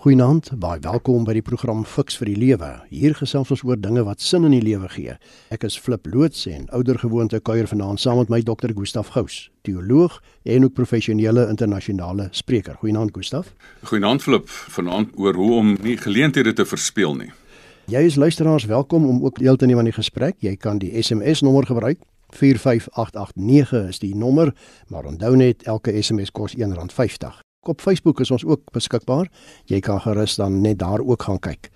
Goeienaand, baie welkom by die program Fix vir die Lewe. Hier gesels ons oor dinge wat sin in die lewe gee. Ek is Flip loods en oudergewoonte kuier vanaand saam met my dokter Gustaf Gous, teoloog en ook professionele internasionale spreker. Goeienaand Gustaf. Goeienaand Flip, vanaand oor hoe om nie geleenthede te verspeel nie. Jy is luisteraars welkom om ook deel te neem aan die gesprek. Jy kan die SMS nommer gebruik. 45889 is die nommer, maar onthou net elke SMS kos R1.50. Op Facebook is ons ook beskikbaar. Jy kan gerus dan net daar ook gaan kyk.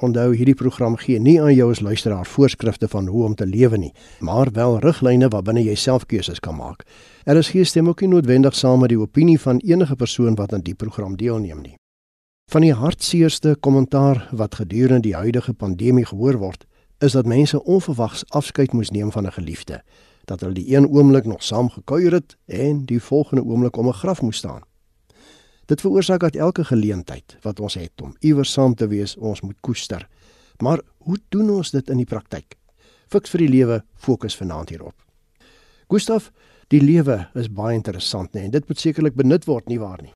Onthou hierdie program gee nie aan jou as luisteraar voorskrifte van hoe om te lewe nie, maar wel riglyne waarbinne jy self keuses kan maak. Er is geen stem ook nie noodwendig saam met die opinie van enige persoon wat aan die program deelneem nie. Van die hartseerste kommentaar wat gedurende die huidige pandemie gehoor word, is dat mense onverwags afskeid moes neem van 'n geliefde, dat hulle die een oomblik nog saam gekuier het en die volgende oomblik om 'n graf moes staan. Dit veroorsaak dat elke geleentheid wat ons het om iewers saam te wees, ons moet koester. Maar hoe doen ons dit in die praktyk? Fiks vir die lewe fokus vanaand hierop. Gustaf, die lewe is baie interessant, nee, en dit moet sekerlik benut word nie waar nie.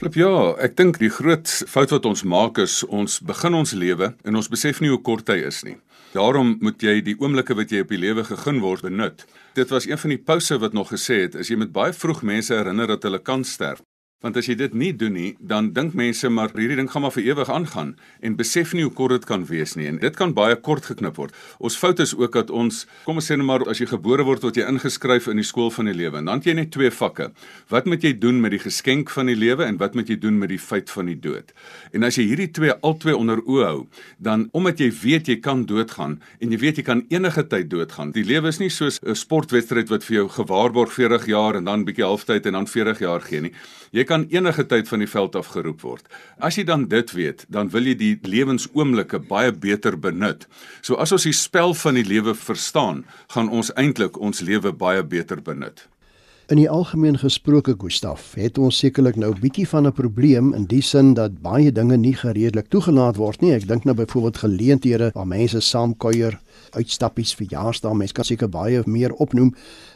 Flip ja, ek dink die groot fout wat ons maak is ons begin ons lewe en ons besef nie hoe kort hy is nie. Daarom moet jy die oomblikke wat jy op die lewe gegee word benut. Dit was een van die pouse wat nog gesê het, as jy met baie vroeg mense herinner dat hulle kan sterf, Want as jy dit nie doen nie, dan dink mense maar hierdie ding gaan maar vir ewig aangaan en besef nie hoe kort dit kan wees nie. En dit kan baie kort geknip word. Ons fout is ook dat ons, kom ons sê net maar as jy gebore word word jy ingeskryf in die skool van die lewe. En dan het jy net twee vakke. Wat moet jy doen met die geskenk van die lewe en wat moet jy doen met die feit van die dood? En as jy hierdie twee albei onder oë hou, dan omdat jy weet jy kan doodgaan en jy weet jy kan enige tyd doodgaan. Die lewe is nie soos 'n sportwedstryd wat vir jou gewaarborg 40 jaar en dan bietjie halftyd en dan 40 jaar gee nie. Jy kan enige tyd van die veld af geroep word. As jy dan dit weet, dan wil jy die lewensoomblikke baie beter benut. So as ons die spel van die lewe verstaan, gaan ons eintlik ons lewe baie beter benut. In die algemeen gesproke Gustaf, het ons sekerlik nou bietjie van 'n probleem in die sin dat baie dinge nie gereedelik toegelaat word nie. Ek dink nou byvoorbeeld geleenthede waar mense saamkuier, uitstappies, verjaarsdae, mense kan seker baie meer opnoem.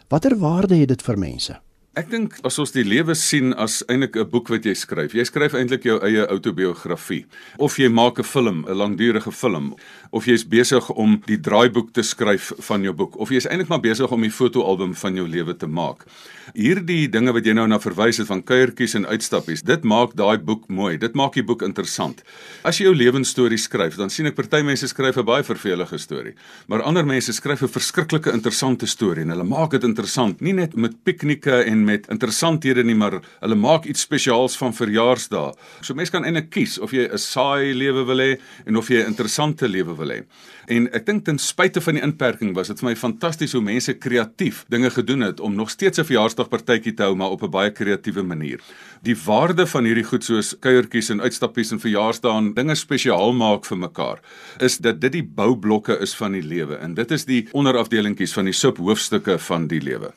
Watter waarde het dit vir mense? Ek dink as ons die lewe sien as eintlik 'n boek wat jy skryf. Jy skryf eintlik jou eie outobiografie of jy maak 'n film, 'n langdurige film, of jy's besig om die draaiboek te skryf van jou boek of jy's eintlik maar besig om die fotoalbum van jou lewe te maak. Hierdie dinge wat jy nou na verwys het van kuiertjies en uitstappies, dit maak daai boek mooi. Dit maak die boek interessant. As jy jou lewensstorie skryf, dan sien ek party mense skryf 'n baie vervelige storie, maar ander mense skryf 'n verskriklike interessante storie en hulle maak dit interessant, nie net met piknieke en met interessanthede nie, maar hulle maak iets spesiaals van verjaarsdae. So mense kan eintlik kies of jy 'n saai lewe wil hê en of jy 'n interessante lewe wil hê. En ek dink ten spyte van die inperking was dit vir my fantasties hoe mense kreatief dinge gedoen het om nog steeds 'n verjaarsdagpartytjie te hou maar op 'n baie kreatiewe manier. Die waarde van hierdie goed soos kuiertjies en uitstappies en verjaarsdae en dinge spesiaal maak vir mekaar is dat dit die boublokke is van die lewe en dit is die onderafdelingkies van die subhoofstukke van die lewe.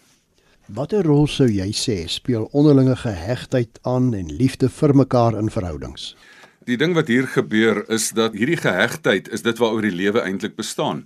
Watter rol sou jy sê speel onderlinge gehegtheid aan en liefde vir mekaar in verhoudings? Die ding wat hier gebeur is dat hierdie gehegtheid is dit waaroor die lewe eintlik bestaan.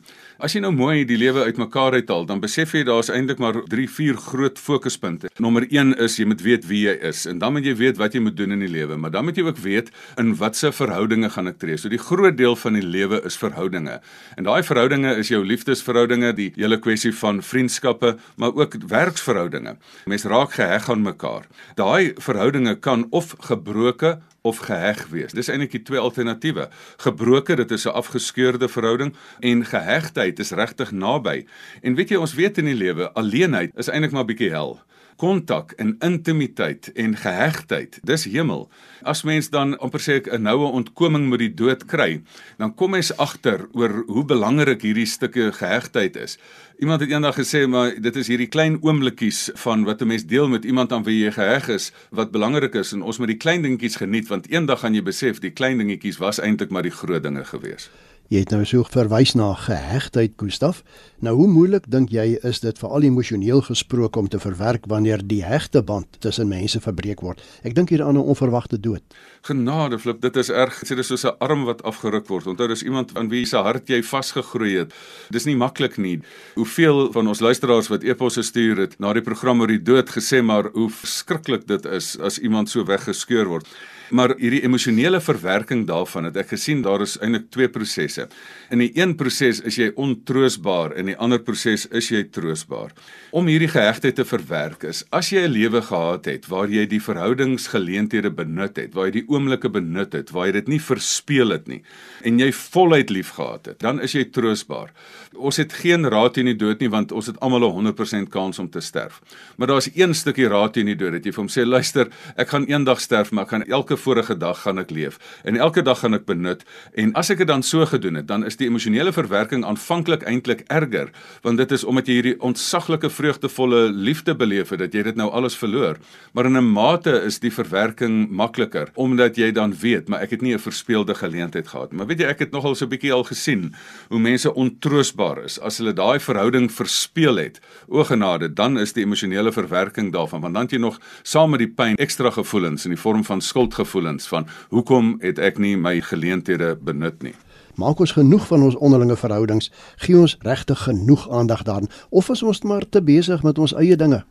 As jy nou mooi die lewe uitmekaar uithaal, dan besef jy daar's eintlik maar 3, 4 groot fokuspunte. Nommer 1 is jy moet weet wie jy is en dan moet jy weet wat jy moet doen in die lewe, maar dan moet jy ook weet in watter verhoudinge gaan ek tree. So die groot deel van die lewe is verhoudinge. En daai verhoudinge is jou liefdesverhoudinge, die hele kwessie van vriendskappe, maar ook werksverhoudinge. Mense raak geheg aan mekaar. Daai verhoudinge kan of gebroke of geheg wees. Dis eintlik die twee alternatiewe. Gebroke, dit is 'n afgeskeurde verhouding en gehegtheid is regtig naby. En weet jy, ons weet in die lewe, alleenheid is eintlik maar 'n bietjie hel kontak en intimiteit en gehegtheid. Dis hemel. As mens dan amper sê ek 'n noue ontkoming met die dood kry, dan kom mens agter oor hoe belangrik hierdie stukke gehegtheid is. Iemand het eendag gesê maar dit is hierdie klein oomblikkies van wat 'n mens deel met iemand aan wie jy geheg is wat belangrik is en ons moet die klein dingetjies geniet want eendag gaan jy besef die klein dingetjies was eintlik maar die groot dinge gewees. Jy het nou so verwys na gehegtheid, Gustaf. Nou hoe moeilik dink jy is dit veral emosioneel gesproke om te verwerk wanneer die hegte band tussen mense verbreek word? Ek dink hier aan 'n onverwagte dood. Genade, flip, dit is erg. Dit is soos 'n arm wat afgeruk word. Onthou, dis iemand aan wie se hart jy vasgegroei het. Dis nie maklik nie. Hoeveel van ons luisteraars wat eposse stuur het na die program oor die dood gesê maar hoe verskriklik dit is as iemand so weggeskeur word. Maar hierdie emosionele verwerking daarvan het ek gesien daar is eintlik twee prosesse. In die een proses is jy ontroosbaar en in die ander proses is jy troosbaar. Om hierdie gehegtheid te verwerk is as jy 'n lewe gehad het waar jy die verhoudingsgeleenthede benut het, waar jy die oomblikke benut het, waar jy dit nie verspeel het nie en jy voluit liefgehad het, dan is jy troosbaar. Ons het geen raad teen die dood nie want ons het almal 'n 100% kans om te sterf. Maar daar's een stukkie raad teen die dood jy vir hom sê luister, ek gaan eendag sterf, maar ek gaan elke vorige dag gaan ek leef en elke dag gaan ek benut en as ek dit dan so gedoen het, dan is die emosionele verwerking aanvanklik eintlik erger want dit is omdat jy hierdie ontsaglike vreugdevolle liefde beleef het dat jy dit nou alles verloor. Maar in 'n mate is die verwerking makliker omdat jy dan weet, maar ek het nie 'n verspeelde geleentheid gehad. Maar weet jy, ek het nogal so 'n bietjie al gesien hoe mense ontroosbaar is as hulle daai verhouding verspeel het. O genade, dan is die emosionele verwerking daarvan want dan het jy nog saam met die pyn ekstra gevoelens in die vorm van skuldgevoelens van hoekom het ek nie my geleenthede benut nie? Maak ons genoeg van ons onderlinge verhoudings, gee ons regtig genoeg aandag daaraan of is ons maar te besig met ons eie dinge?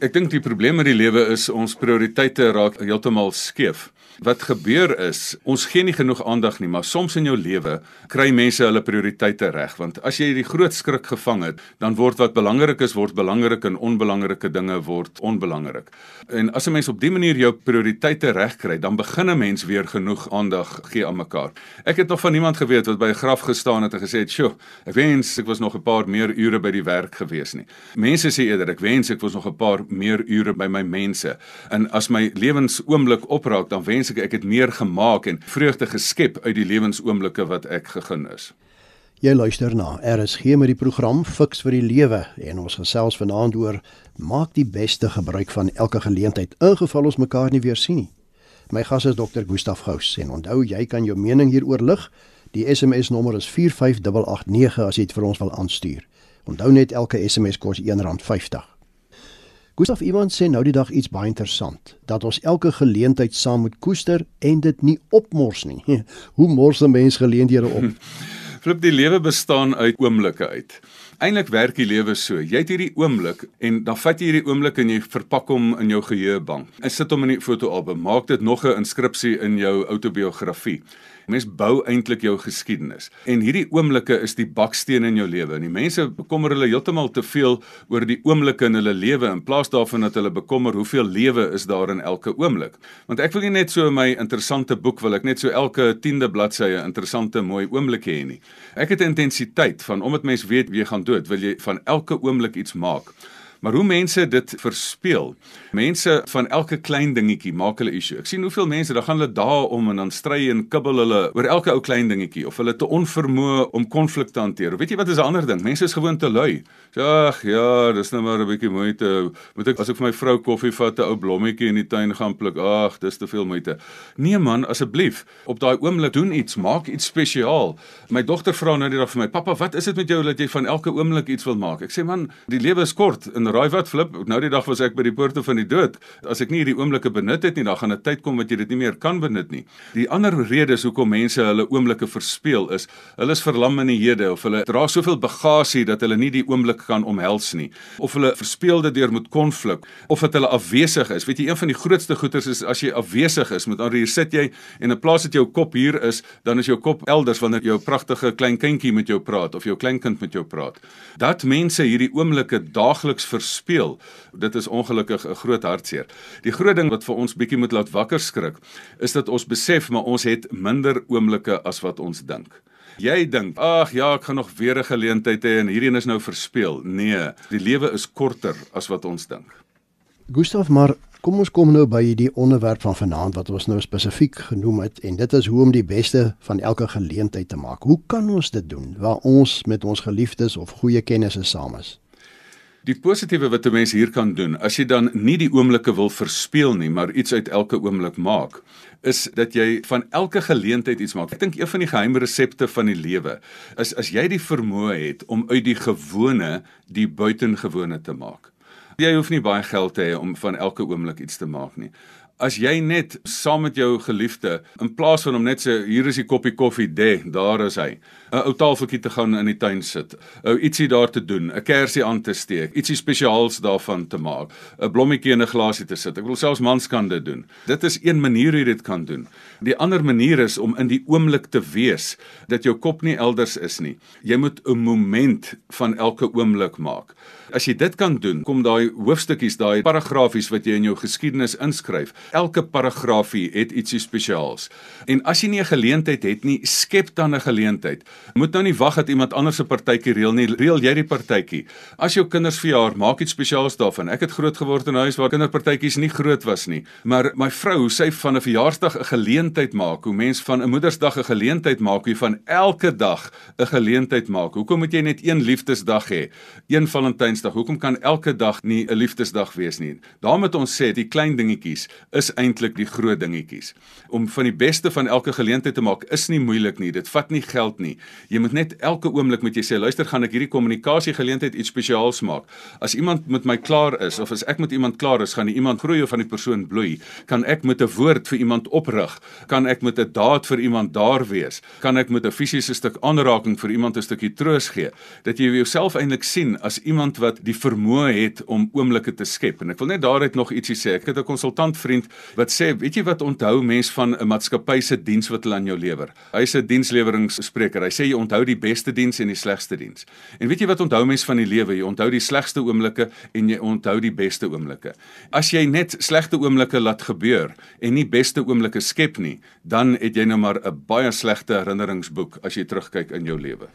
Ek dink die probleem met die lewe is ons prioriteite raak heeltemal skeef. Wat gebeur is, ons gee nie genoeg aandag nie, maar soms in jou lewe kry mense hulle prioriteite reg, want as jy die groot skrik gevang het, dan word wat belangrik is word belangrik en onbelangrike dinge word onbelangrik. En as 'n mens op dië manier jou prioriteite reg kry, dan begin 'n mens weer genoeg aandag gee aan mekaar. Ek het nog van iemand geweet wat by 'n graf gestaan het en gesê het, "Sjoe, ek wens ek was nog 'n paar meer ure by die werk gewees nie." Mense sê eerder, "Ek wens ek was nog 'n paar meer ure by my mense." En as my lewensoomblik opraak, dan wens ek ek het meer gemaak en vreugde geskep uit die lewensoomblikke wat ek gegeen is. Jy luister na RSG met die program Fix vir die Lewe en ons gesels vanaand oor maak die beste gebruik van elke geleentheid ingeval ons mekaar nie weer sien nie. My gas is Dr. Gustaf Gous en onthou jy kan jou mening hieroor lig. Die SMS nommer is 45889 as jy dit vir ons wil aanstuur. Onthou net elke SMS kos R1.50. Gustaf iemand sê nou die dag iets baie interessant dat ons elke geleentheid saam moet koester en dit nie opmors nie. Hoe mors 'n mens geleenthede op? Flip die lewe bestaan uit oomblikke uit. Eintlik werk die lewe so. Jy het hierdie oomblik en dan vat jy hierdie oomblik en jy verpak hom in jou geheuebank. En sit hom in die fotoalbum. Maak dit nog 'n inskripsie in jou outobiografie. Mens bou eintlik jou geskiedenis. En hierdie oomblikke is die bakstene in jou lewe. En die mense bekommer hulle heeltemal te veel oor die oomblikke in hulle lewe in plaas daarvan dat hulle bekommer hoeveel lewe is daar in elke oomblik. Want ek wil nie net so my interessante boek wil ek net so elke 10de bladsye interessante mooi oomblikke hê nie. Ek het 'n intensiteit van omdat mens weet wie gaan dood, wil jy van elke oomblik iets maak. Maar hoe mense dit verspeel. Mense van elke klein dingetjie maak hulle issue. Ek sien hoeveel mense, dan gaan hulle daar om en dan stry en kibbel hulle oor elke ou klein dingetjie of hulle te onvermoë om konflik te hanteer. Weet jy wat is 'n ander ding? Mense is gewoon te lui. So ag ja, dis nou maar 'n bietjie moeite. Moet ek as ek vir my vrou koffie vat, 'n ou blommetjie in die tuin gaan pluk. Ag, dis te veel moeite. Nee man, asseblief, op daai oomblik doen iets, maak iets spesiaal. My dogter vra nou net vir my, "Pappa, wat is dit met jou dat jy van elke oomblik iets wil maak?" Ek sê, "Man, die lewe is kort en raai wat flip, nou die dag was ek by die poorte van die dood. As ek nie hierdie oomblikke benut het nie, dan gaan 'n tyd kom wat jy dit nie meer kan benut nie. Die ander redes hoekom mense hulle oomblikke verspeel is, hulle is verlam in die hede of hulle dra soveel bagasie dat hulle nie die oomblik kan omhels nie, of hulle verspeel dit deur met konflik, of dat hulle afwesig is. Weet jy, een van die grootste goeters is as jy afwesig is, met ander hier sit jy en in plaas dat jou kop hier is, dan is jou kop elders wanneer jou pragtige klein kindjie met jou praat of jou kleinkind met jou praat. Dat mense hierdie oomblikke daagliks verspeel. Dit is ongelukkig 'n groot hartseer. Die groot ding wat vir ons bietjie moet laat wakker skrik, is dat ons besef maar ons het minder oomblikke as wat ons dink. Jy dink, ag ja, ek gaan nog weer 'n geleentheid hê en hierdie een is nou verspeel. Nee, die lewe is korter as wat ons dink. Gustav, maar kom ons kom nou by die onderwerp van vanaand wat ons nou spesifiek genoem het en dit is hoe om die beste van elke geleentheid te maak. Hoe kan ons dit doen waar ons met ons geliefdes of goeie kennisse saam is? Die positiewe wat 'n mens hier kan doen, as jy dan nie die oomblikke wil verspeel nie, maar iets uit elke oomblik maak, is dat jy van elke geleentheid iets maak. Ek dink een van die geheime resepte van die lewe is as jy die vermoë het om uit die gewone die buitengewone te maak. Jy hoef nie baie geld te hê om van elke oomblik iets te maak nie. As jy net saam met jou geliefde in plaas van om net sê hier is die koppie koffie, dê, daar is hy. 'n Ou tafeltjie te gaan in die tuin sit. Ou ietsie daar te doen, 'n kersie aan te steek, ietsie spesiaals daarvan te maak, 'n blommetjie in 'n glasie te sit. Ek wil selfs mans kan dit doen. Dit is een manier hoe jy dit kan doen. Die ander manier is om in die oomblik te wees dat jou kop nie elders is nie. Jy moet 'n moment van elke oomblik maak. As jy dit kan doen, kom daai hoofstukkies, daai paragrafies wat jy in jou geskiedenis inskryf. Elke paragrafie het ietsie spesiaals. En as jy nie 'n geleentheid het nie, skep dan 'n geleentheid. Moet nou nie wag dat iemand anders se partytjie reël nie. Reël jy die partytjie. As jou kinders verjaar, maak iets spesiaals daarvan. Ek het groot geword in 'n huis waar kinderpartytjies nie groot was nie, maar my vrou, hoe sy van 'n verjaarsdag 'n geleentheid maak, hoe mens van 'n Moedersdag 'n geleentheid maak, hoe van elke dag 'n geleentheid maak. Hoekom moet jy net een liefdesdag hê? Een Valentynsdag. Hoekom kan elke dag nie 'n liefdesdag wees nie? Daarom het ons sê die klein dingetjies is eintlik die groot dingetjies. Om van die beste van elke geleentheid te maak is nie moeilik nie. Dit vat nie geld nie. Jy moet net elke oomblik met jy sê, luister, gaan ek hierdie kommunikasie geleentheid iets spesiaals maak. As iemand met my klaar is of as ek met iemand klaar is, gaan iemand groei of van die persoon bloei. Kan ek met 'n woord vir iemand oprig? Kan ek met 'n daad vir iemand daar wees? Kan ek met 'n fisiese stuk aanraking vir iemand 'n stukkie troos gee? Dat jy jouself eintlik sien as iemand wat die vermoë het om oomblikke te skep. En ek wil net daaruit nog ietsie sê. Ek het 'n konsultant vriend wat sê, weet jy wat onthou mens van 'n maatskappy se diens wat hulle aan jou lewer? Hy's 'n dienslewerinsspreker. Hy sê jy onthou die beste diens en die slegste diens. En weet jy wat onthou mens van die lewe? Jy onthou die slegste oomblikke en jy onthou die beste oomblikke. As jy net slegte oomblikke laat gebeur en nie beste oomblikke skep nie, dan het jy nou maar 'n baie slegte herinneringsboek as jy terugkyk in jou lewe.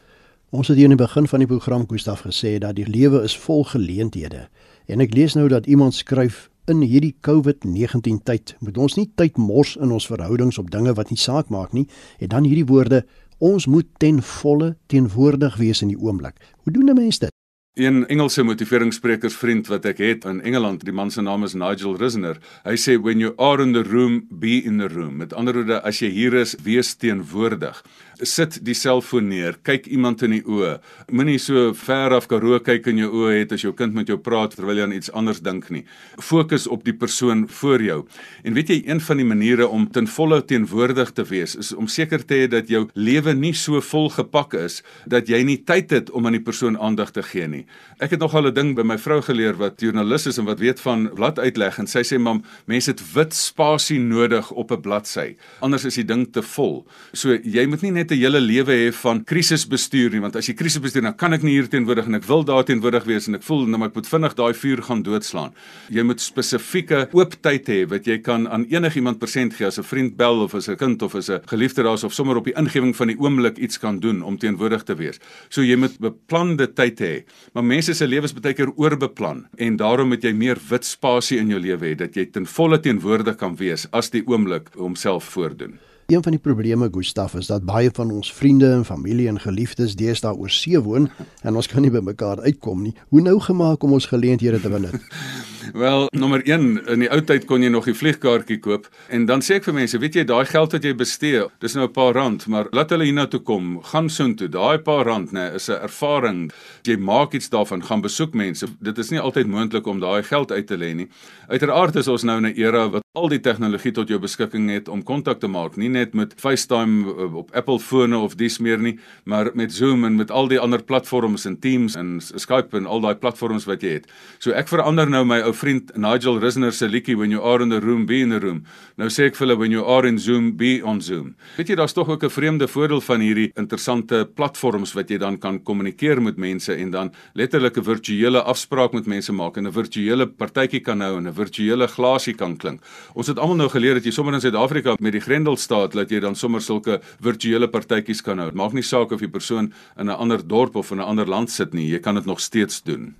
Ons het hier in die begin van die program Gustaf gesê dat die lewe is vol geleenthede. En ek lees nou dat iemand skryf in hierdie COVID-19 tyd moet ons nie tyd mors in ons verhoudings op dinge wat nie saak maak nie. En dan hierdie woorde, ons moet ten volle teenwoordig wees in die oomblik. Hoe doen 'n mens dit? Een Engelse motiveringssprekersvriend wat ek het in Engeland, die man se naam is Nigel Risner. Hy sê when you are in the room, be in the room. Met ander woorde, as jy hier is, wees teenwoordig sit die selfoon neer, kyk iemand in die oë. Moenie so ver af karoo kyk in jou oë het as jou kind met jou praat terwyl jy aan iets anders dink nie. Fokus op die persoon voor jou. En weet jy, een van die maniere om ten volle teenwoordig te wees is om seker te hê dat jou lewe nie so vol gepak is dat jy nie tyd het om aan die persoon aandag te gee nie. Ek het nogal 'n ding by my vrou geleer wat joernalis is en wat weet van blad uitleg en sy sê mam, mense het wit spasie nodig op 'n bladsy. Anders is die ding te vol. So jy moet nie net 'n hele lewe hê van krisisbestuur nie, want as jy krisis bestuur, dan kan ek nie hier teenwoordig en ek wil daar teenwoordig wees en ek voel nou ek moet vinnig daai vuur gaan doodslaan. Jy moet spesifieke oop tyd hê wat jy kan aan enigiemand persent gee as 'n vriend bel of as 'n kind of as 'n geliefde daar is of sommer op die ingewing van die oomblik iets kan doen om teenwoordig te wees. So jy moet beplande tyd hê. Maar mense se lewens baie keer oorbeplan en daarom moet jy meer wit spasie in jou lewe hê dat jy ten volle teenwoordig kan wees as die oomblik homself voordoen. Een van die probleme Gustaf is dat baie van ons vriende en familie en geliefdes deesdae oor see woon en ons kan nie by mekaar uitkom nie. Hoe nou gemaak om ons geleenthede te benut? Wel, nommer 1, in die ou tyd kon jy nog die vliegkaartjie koop en dan sê ek vir mense, weet jy, daai geld wat jy bestee, dis nou 'n paar rand, maar laat hulle hiernatoe kom, gaan soontoe. Daai paar rand, nê, is 'n ervaring. Jy maak iets daarvan, gaan besoek mense. Dit is nie altyd moontlik om daai geld uit te lê nie. Uiteraard is ons nou in 'n era wat al die tegnologie tot jou beskikking het om kontak te maak, nie net met FaceTime eh, op Apple fone of dis meer nie, maar met Zoom en met al die ander platforms en Teams en Skype en al daai platforms wat jy het. So ek verander nou my ou vriend Nigel Risner se liedjie when you are in the room be in the room. Nou sê ek vir hulle when you are in Zoom be on Zoom. Weet jy daar's tog ook 'n vreemde voordeel van hierdie interessante platforms wat jy dan kan kommunikeer met mense en dan letterlik 'n virtuele afspraak met mense maak en 'n virtuele partytjie kan hou en 'n virtuele glasie kan klink. Ons het almal nou geleer dat jy sommer in Suid-Afrika met die Grendelstaat dat jy dan sommer sulke virtuele partytjies kan hou. Dit maak nie saak of die persoon in 'n ander dorp of in 'n ander land sit nie, jy kan dit nog steeds doen.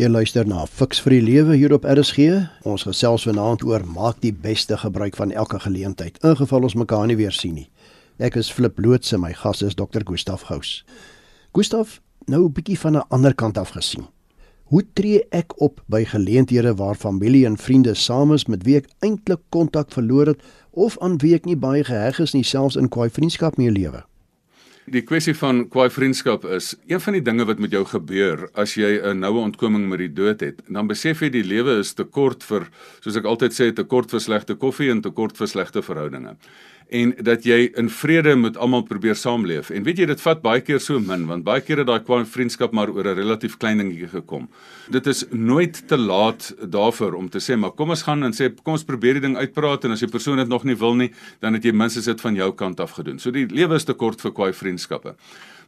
Jy luister na Fix vir die Lewe hier op RSG. Ons gesels vanaand oor maak die beste gebruik van elke geleentheid, ingeval ons mekaar nie weer sien nie. Ek is Flip Loots en my gas is Dr. Gustaf Gous. Gustaf, nou 'n bietjie van 'n ander kant af gesien. Hoe tree ek op by geleenthede waar familie en vriende saam is met wie ek eintlik kontak verloor het of aan wie ek nie baie geheg is nie selfs in kwaai vriendskap mee lewe? Die kwessie van kwaai vriendskap is een van die dinge wat met jou gebeur as jy 'n noue ontkoming met die dood het. Dan besef jy die lewe is te kort vir soos ek altyd sê te kort vir slegte koffie en te kort vir slegte verhoudinge en dat jy in vrede met almal probeer saamleef. En weet jy dit vat baie keer so min want baie keer het daai kwaan vriendskap maar oor 'n relatief klein dingetjie gekom. Dit is nooit te laat daarvoor om te sê maar kom ons gaan en sê kom ons probeer die ding uitpraat en as die persoon dit nog nie wil nie, dan het jy minstens dit van jou kant af gedoen. So die lewe is te kort vir kwaai vriendskappe.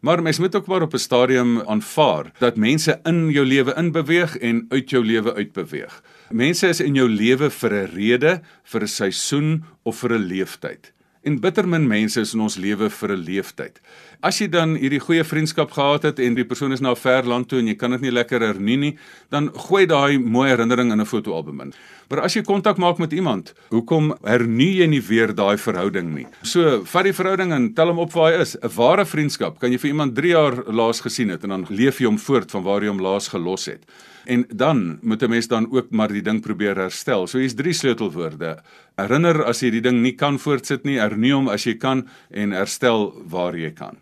Maar mens moet ook maar op 'n stadium aanvaar dat mense in jou lewe inbeweeg en uit jou lewe uitbeweeg. Mense is in jou lewe vir 'n rede, vir 'n seisoen of vir 'n leeftyd. En bittermin mense is in ons lewe vir 'n leeftyd. As jy dan hierdie goeie vriendskap gehad het en die persoon is na 'n ver land toe en jy kan dit nie lekker hernie nie, dan gooi daai mooi herinnering in 'n fotoalbum in. Maar as jy kontak maak met iemand, hoekom hernie jy nie weer daai verhouding nie? So, vat die verhouding en tel hom op waar hy is. 'n Ware vriendskap kan jy vir iemand 3 jaar laas gesien het en dan leef jy hom voort van waar jy hom laas gelos het. En dan moet 'n mens dan ook maar die ding probeer herstel. So hier's drie sleutelwoorde. Herinner as jy die ding nie kan voortsit nie, hernie hom as jy kan en herstel waar jy kan.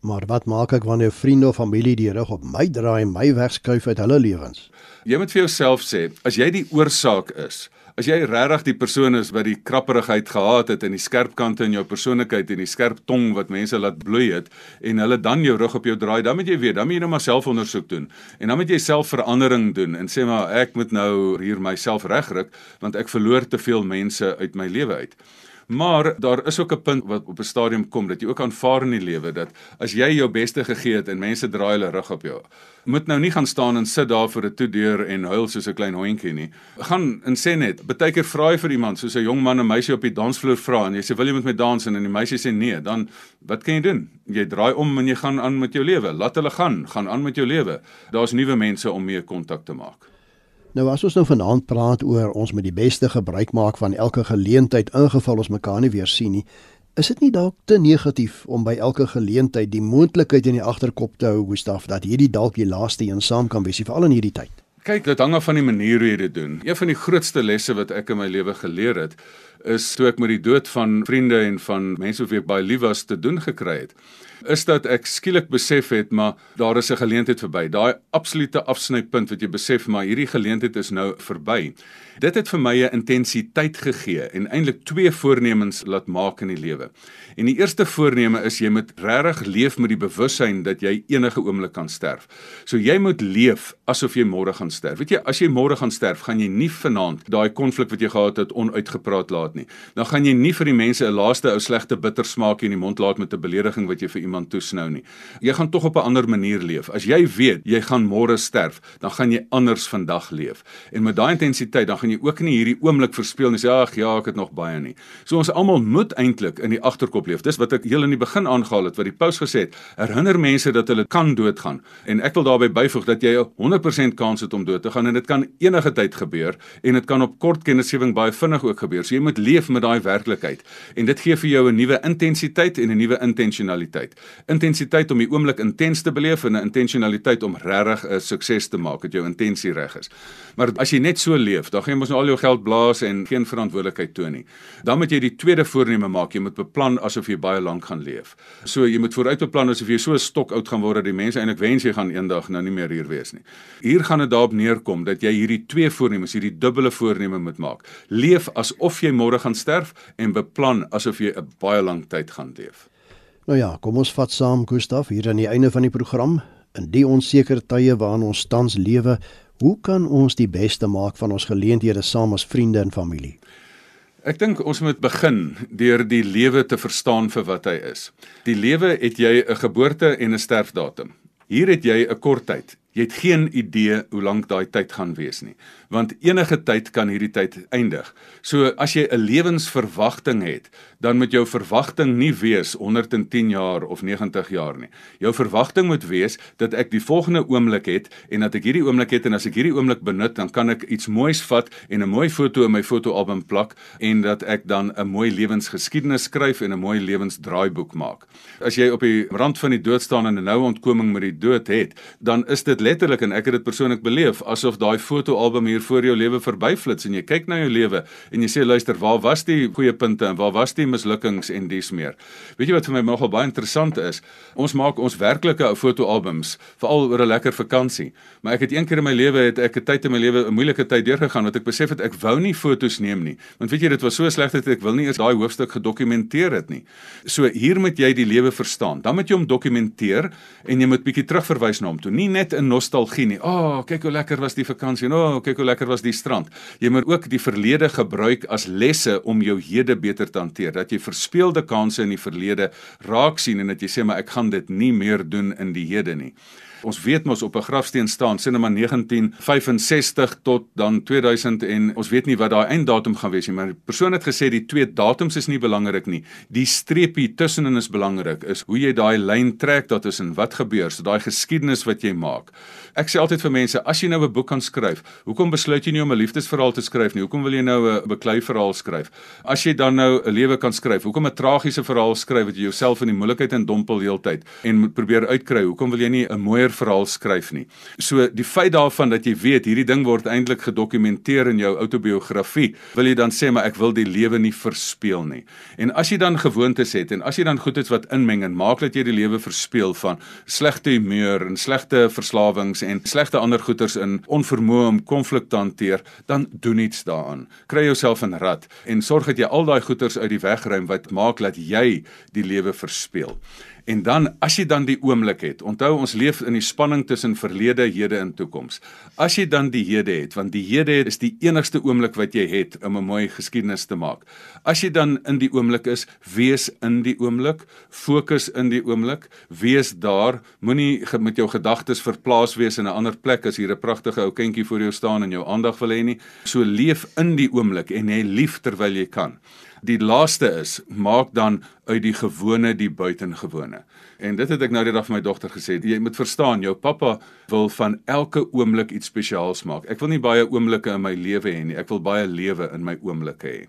Maar wat maak ek wanneer vriende of familie die rug op my draai en my wegskuif uit hulle lewens? Jy moet vir jouself sê, as jy die oorsaak is, As jy regtig die persoon is wat die krapperigheid gehad het en die skerp kante in jou persoonlikheid en die skerp tong wat mense laat bloei het en hulle dan jou rug op jou draai, dan moet jy weet, dan moet jy nou maar selfondersoek doen. En dan moet jy selfverandering doen en sê maar ek moet nou hier myself regryk want ek verloor te veel mense uit my lewe uit. Maar daar is ook 'n punt wat op 'n stadium kom dat jy ook aanvaar in die lewe dat as jy jou beste gegee het en mense draai hulle rug op jou, moet nou nie gaan staan en sit daar voor 'n toedeur en huil soos 'n klein hondjie nie. Gaan en sê net, baie keer vra jy vir iemand soos 'n jong man 'n meisie op die dansvloer vra en jy sê wil jy met my dans en die meisie sê nee, dan wat kan jy doen? Jy draai om en jy gaan aan met jou lewe. Laat hulle gaan, gaan aan met jou lewe. Daar's nuwe mense om mee kontak te maak. Nou as ons nou vanaand praat oor ons met die beste gebruik maak van elke geleentheid ingeval ons mekaar nie weer sien nie, is dit nie dalk te negatief om by elke geleentheid die moontlikheid in die agterkop te hou, Gustaf, dat hierdie dalk die laaste een saam kan wees, veral in hierdie tyd. Kyk, dit hang af van die manier hoe jy dit doen. Een van die grootste lesse wat ek in my lewe geleer het, is toe ek met die dood van vriende en van mense wat ek baie lief was te doen gekry het is dat ek skielik besef het maar daar is 'n geleentheid verby. Daai absolute afsnypunt wat jy besef maar hierdie geleentheid is nou verby. Dit het vir my 'n intensiteit gegee en eintlik twee voornemens laat maak in die lewe. En die eerste voorneme is jy moet regtig leef met die bewussyn dat jy enige oomblik kan sterf. So jy moet leef asof jy môre gaan sterf. Weet jy, as jy môre gaan sterf, gaan jy nie vanaand daai konflik wat jy gehad het onuitgepraat laat nie. Dan gaan jy nie vir die mense 'n laaste ou slegte bitter smaak in die mond laat met 'n belediging wat jy vir iemand toesnou nie. Jy gaan tog op 'n ander manier leef. As jy weet jy gaan môre sterf, dan gaan jy anders vandag leef. En met daai intensiteit dan gaan jy ook nie hierdie oomblik verspeel en sê ag ja, ek het nog baie nie. So ons almal moet eintlik in die agterkop leef. Dis wat ek heel in die begin aangehaal het wat die paus gesê het. Herinner mense dat hulle kan doodgaan. En ek wil daarbey byvoeg dat jy 'n 100% kans het om dood te gaan en dit kan enige tyd gebeur en dit kan op kort kennisgewing baie vinnig ook gebeur. So jy moet leef met daai werklikheid en dit gee vir jou 'n nuwe intensiteit en 'n nuwe intentionaliteit intensiteit om die oomblik intens te beleef en 'n intentionaliteit om regtig 'n sukses te maak dat jou intensie reg is. Maar as jy net so leef, dan gaan jy mos nou al jou geld blaas en geen verantwoordelikheid toon nie. Dan moet jy die tweede voorneme maak, jy moet beplan asof jy baie lank gaan leef. So jy moet vooruit beplan asof jy so stok oud gaan word dat die mense eintlik wens jy gaan eendag nou nie meer hier wees nie. Hier gaan dit daarop neerkom dat jy hierdie twee voornemens, hierdie dubbele voorneme moet maak. Leef asof jy môre gaan sterf en beplan asof jy 'n baie lang tyd gaan leef. Nou ja, kom ons vat saam Gustaf hier aan die einde van die program. In die onseker tye waarin ons tans lewe, hoe kan ons die beste maak van ons geleenthede saam as vriende en familie? Ek dink ons moet begin deur die lewe te verstaan vir wat hy is. Die lewe het jy 'n geboorte en 'n sterfdatum. Hier het jy 'n kort tyd. Jy het geen idee hoe lank daai tyd gaan wees nie, want enige tyd kan hierdie tyd eindig. So as jy 'n lewensverwagting het, dan moet jou verwagting nie wees 110 jaar of 90 jaar nie. Jou verwagting moet wees dat ek die volgende oomblik het en dat ek hierdie oomblik het en as ek hierdie oomblik benut, dan kan ek iets moois vat en 'n mooi foto in my fotoalbum plak en dat ek dan 'n mooi lewensgeskiedenis skryf en 'n mooi lewensdraaiboek maak. As jy op die rand van die dood staan en 'n nou ontkoming met die dood het, dan is dit letterlik en ek het dit persoonlik beleef asof daai fotoalbum hier voor jou lewe verbyflits en jy kyk na jou lewe en jy sê luister, waar was die goeie punte en waar was die mislukkings en dis meer. Weet jy wat vir my nogal baie interessant is? Ons maak ons werklike fotoalbums veral oor 'n lekker vakansie. Maar ek het een keer in my lewe het ek 'n tyd in my lewe 'n moeilike tyd deurgegaan wat ek besef het ek wou nie fotos neem nie. Want weet jy dit was so sleg dat ek wil nie eers daai hoofstuk gedokumenteer het nie. So hier moet jy die lewe verstaan. Dan moet jy hom dokumenteer en jy moet bietjie terugverwys na hom toe. Nie net in nostalgie nie. O, oh, kyk hoe lekker was die vakansie. O, oh, kyk hoe lekker was die strand. Jy moet ook die verlede gebruik as lesse om jou hede beter te hanteer. Dat jy verspeelde kansse in die verlede raak sien en dat jy sê maar ek gaan dit nie meer doen in die hede nie. Ons weet mos op 'n grafsteen staan sinema 1965 tot dan 2000 en ons weet nie wat daai einddatum gaan wees nie, maar die persoon het gesê die twee datums is nie belangrik nie. Die streepie tussenin is belangrik. Is hoe jy daai lyn trek dat is en wat gebeur, so daai geskiedenis wat jy maak. Ek sê altyd vir mense, as jy nou 'n boek kan skryf, hoekom besluit jy nie om 'n liefdesverhaal te skryf nie? Hoekom wil jy nou 'n beklei verhaal skryf? As jy dan nou 'n lewe kan skryf, hoekom 'n tragiese verhaal skryf wat jy jouself in die moeilikheid en dompel heeltyd en probeer uitkry? Hoekom wil jy nie 'n mooier verhaal skryf nie? So die feit daarvan dat jy weet hierdie ding word eintlik gedokumenteer in jou outobiografie, wil jy dan sê maar ek wil die lewe nie verspeel nie. En as jy dan gewoontes het en as jy dan goed is wat inmeng en maak dat jy die lewe verspeel van slegte humeur en slegte verslawings en slegte ander goeters in onvermoë om konflik te hanteer, dan doen iets daaraan. Kry jouself in rad en sorg dat jy al daai goeters uit die weg ruim wat maak dat jy die lewe verspeel. En dan as jy dan die oomblik het, onthou ons leef in die spanning tussen verlede, hede en toekoms. As jy dan die hede het, want die hede is die enigste oomblik wat jy het om 'n mooi geskiedenis te maak. As jy dan in die oomblik is, wees in die oomblik, fokus in die oomblik, wees daar, moenie met jou gedagtes verplaas wees in 'n ander plek as hier 'n pragtige ou kindjie voor jou staan en jou aandag wil hê nie. So leef in die oomblik en hê lief terwyl jy kan. Die laaste is maak dan uit die gewone die buitengewone. En dit het ek nou dag vir my dogter gesê, jy moet verstaan, jou pappa wil van elke oomblik iets spesiaals maak. Ek wil nie baie oomblikke in my lewe hê nie, ek wil baie lewe in my oomblikke hê.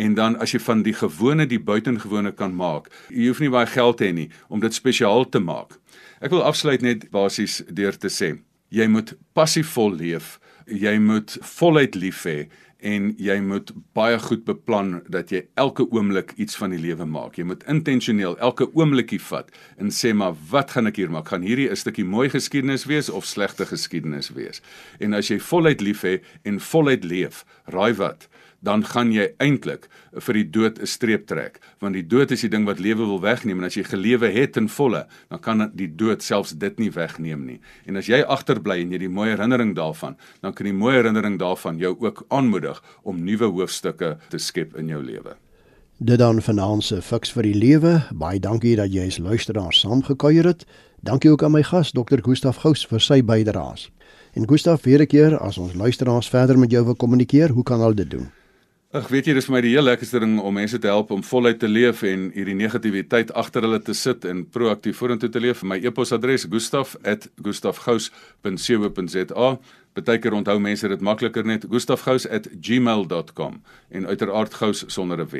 En dan as jy van die gewone die buitengewone kan maak, jy hoef nie baie geld te hê nie om dit spesiaal te maak. Ek wil afsluit net basies deur te sê, jy moet passievol leef, jy moet voluit lief hê en jy moet baie goed beplan dat jy elke oomblik iets van die lewe maak. Jy moet intentioneel elke oomblikie vat en sê maar wat gaan ek hier maak? Gaan hierdie 'n stukkie mooi geskiedenis wees of slegte geskiedenis wees? En as jy voluit lief hê en voluit leef, raai wat? Dan gaan jy eintlik vir die dood 'n streep trek. Want die dood is die ding wat lewe wil wegneem. En as jy gelewe het in volle dan kan die dood selfs dit nie wegneem nie. En as jy agterbly en jy die mooi herinnering daarvan dan kan die mooi herinnering daarvan jou ook aanmoedig om nuwe hoofstukke te skep in jou lewe. Dit dan vanaand se fiks vir die lewe. Baie dankie dat jy as luisteraar saamgekuier het. Dankie ook aan my gas Dr Gustaf Gous vir sy bydraes. En Gustaf, weer 'n keer as ons luisteraars verder met jou wil kommunikeer, hoe kan hulle dit doen? Ag weet jy dis vir my die heel lekkerste ding om mense te help om voluit te leef en hierdie negativiteit agter hulle te sit en proaktief vorentoe te leef. My e-posadres gustaf@gustafgous.co.za. Partykeer onthou mense dit makliker net gustafgous@gmail.com en uiteraard gous sonder 'n w.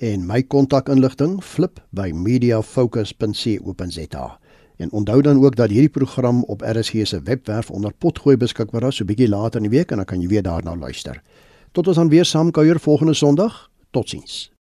En my kontakinligting flip by mediafocus.co.za. En onthou dan ook dat hierdie program op RSG se webwerf onder potgooi beskikbaar is so bietjie later in die week en dan kan jy weer daarna luister. Tot ons dan weer saam kuier volgende Sondag. Totsiens.